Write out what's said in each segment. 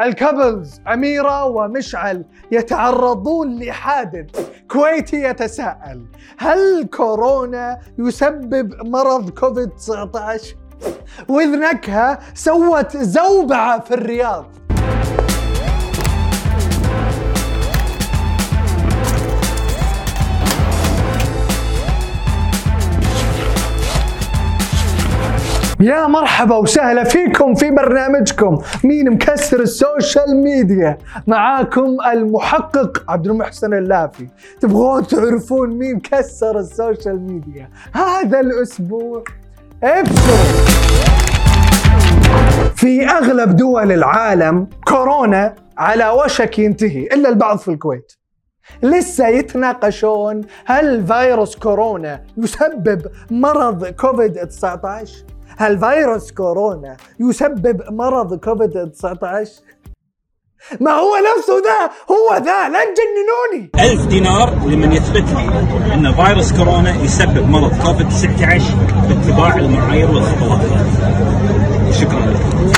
ال couples أميرة ومشعل يتعرضون لحادث كويتي يتساءل هل كورونا يسبب مرض كوفيد 19 وإذ نكهة سوت زوبعة في الرياض. يا مرحبا وسهلا فيكم في برنامجكم. مين مكسر ال social media؟ معاكم المحقق عبد المحسن اللافي. تبغون تعرفون مين كسر ال social media؟ هذا الأسبوع ابشروا في أغلب دول العالم كورونا على وشك ينتهي إلا البعض في الكويت. لسه يتناقشون هل فيروس كورونا يسبب مرض كوفيد 19 هل فيروس كورونا يسبب مرض كوفيد 19 ما هو نفسه ذا؟ هو ذا! لا تجننوني ألف دينار لمن يثبت لي أن فيروس كورونا يسبب مرض كوفيد 19 باتباع المعايير والخطوات. شكرا لكم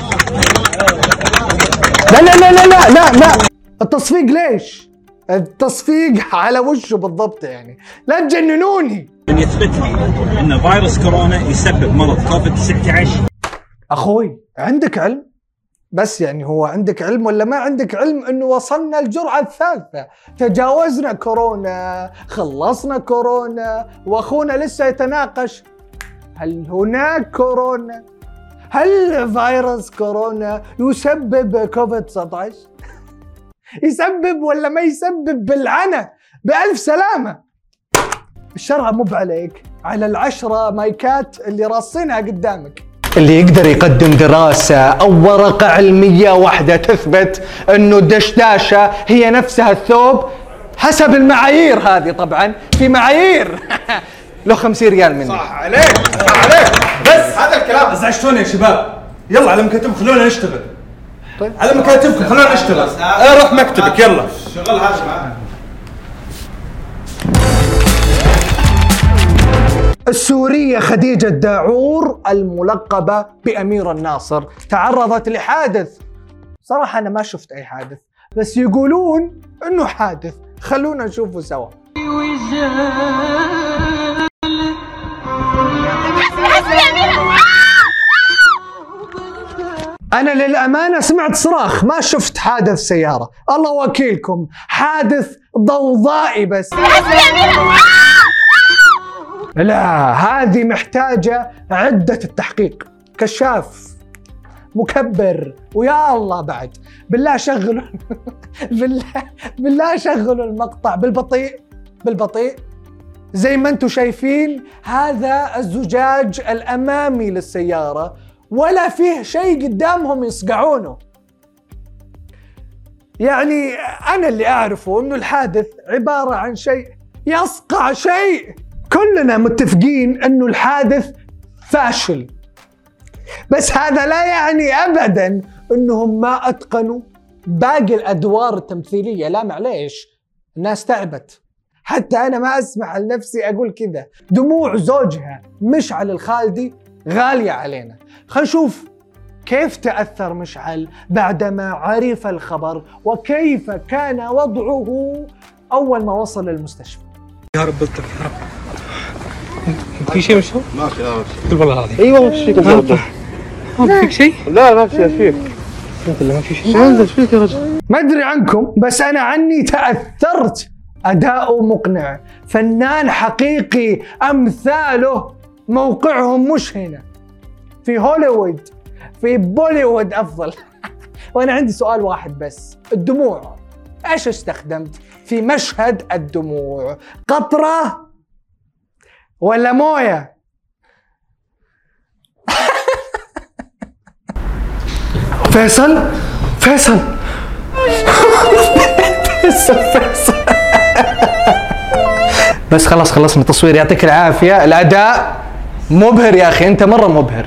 لا لا لا لا لا لا. التصفيق ليش؟ التصفيق على وشه بالضبط يعني. لا تجننوني. من يثبت لي أن فيروس كورونا يسبب مرض كوفيد 19 أخوي عندك علم؟ بس يعني هو عندك علم ولا ما عندك علم؟ إنه وصلنا الجرعة الثالثة. تجاوزنا كورونا خلصنا كورونا وأخونا لسه يتناقش. هل هناك كورونا؟ هل فيروس كورونا يسبب كوفيد 19 يسبب ولا ما يسبب بالعنى بألف سلامة. الشرع مو عليك على العشرة مايكات اللي راصينها قدامك. اللي يقدر يقدم دراسة أو ورقة علمية واحدة تثبت أنه الدشداشة هي نفسها الثوب حسب المعايير هذه طبعا. في معايير. له 50 ريال مني. صح عليك صح عليك. بس هذا الكلام. ازعجتونا يا شباب؟ يلا على مكاتبكم خلونا نشتغل. طيب. على مكاتبكم خلونا نشتغل. أنا روح مكتبك يلا. شغل هذا معاه السورية خديجة داعور الملقبة بأمير الناصر تعرضت لحادث. صراحة أنا ما شفت أي حادث بس يقولون أنه حادث. خلونا نشوفه سوا. أنا للأمانة سمعت صراخ ما شفت حادث سيارة. الله وكيلكم حادث ضوضائي بس. لا هذه محتاجة عدة التحقيق. كشاف مكبر ويا الله بعد. بالله شغلوا بالله بالله شغلوا المقطع. بالبطيء بالبطيء. زي ما أنتم شايفين هذا الزجاج الأمامي للسيارة. ولا فيه شيء قدامهم يصقعونه. يعني أنا اللي أعرفه إنه الحادث عبارة عن شيء يصقع شيء. كلنا متفقين إنه الحادث فاشل. بس هذا لا يعني ابدا إنهم ما أتقنوا باقي الأدوار التمثيلية. لا معليش الناس تعبت. حتى أنا ما أسمح لنفسي أقول كذا. دموع زوجها مشعل الخالدي غالية علينا. خلينا نشوف كيف تأثر مشعل بعدما عرف الخبر وكيف كان وضعه أول ما وصل المستشفى يا رب الطف يا رب. في شيء مشهور؟ ما في لا قل والله العظيم. أيوه ما في ما ما فيك شيء؟ لا ما في فيك بالله ما في شيء. انزل فيك يا رجل. ما أدري عنكم بس أنا عني تأثرت. اداؤه مقنع. فنان حقيقي أمثاله موقعهم مش هنا. في هوليوود في بوليوود أفضل. وأنا عندي سؤال واحد بس. الدموع إيش استخدمت في مشهد الدموع؟ قطرة ولا موية؟ فيصل؟ فيصل. فيصل فيصل. بس خلاص خلصنا تصوير. يعطيك العافية. الأداء؟ مبهر يا أخي أنت مرة مبهر.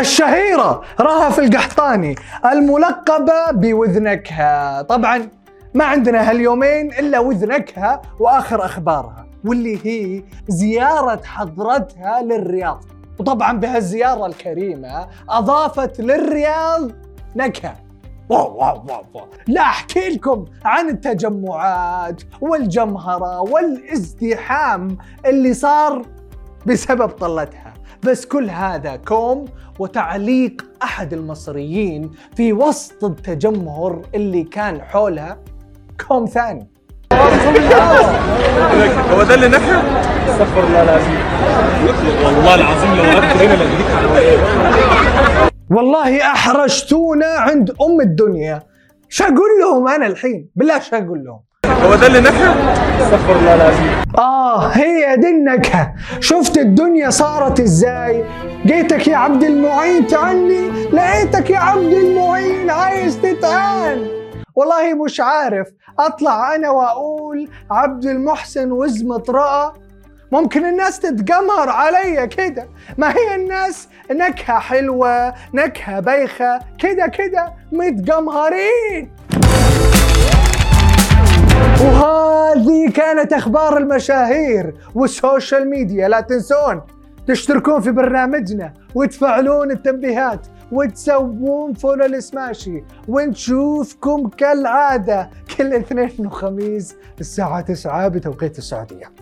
الشهيرة رهف القحطاني الملقبة بوذنكها. طبعا ما عندنا هاليومين إلا وذنكها وآخر أخبارها واللي هي زيارة حضرتها للرياض. وطبعا بهالزيارة الكريمة أضافت للرياض نكهة. wow wow wow wow. لا أحكي لكم عن التجمعات والجمهرة والازدحام اللي صار بسبب طلتها. بس كل هذا كوم وتعليق أحد المصريين في وسط التجمهر اللي كان حولها كوم ثاني. هو ده اللي نفع؟ استغفر الله العظيم. والله العظيم لو وقفت هنا لاجيك على والله أحرجتونا عند أم الدنيا. شو أقول لهم أنا الحين. بالله شو أقول لهم. هو ده اللي نفع؟ استغفر الله العظيم. آه هي دي النكهه شفت الدنيا صارت إزاي؟ جيتك يا عبد المعين تعني لقيتك يا عبد المعين عايز تتعان والله مش عارف أطلع أنا وأقول عبد المحسن وزمة رأى. ممكن الناس تتجمهر عليا كده. ما هي الناس نكهة حلوة نكهة بايخة كده كده متجمهرين وهذه كانت أخبار المشاهير وال social media. لا تنسون تشتركون في برنامجنا وتفعلون التنبيهات وتسوون follow ل Smashi ونشوفكم كالعادة كل اثنين وخميس الساعة 9 بتوقيت السعودية.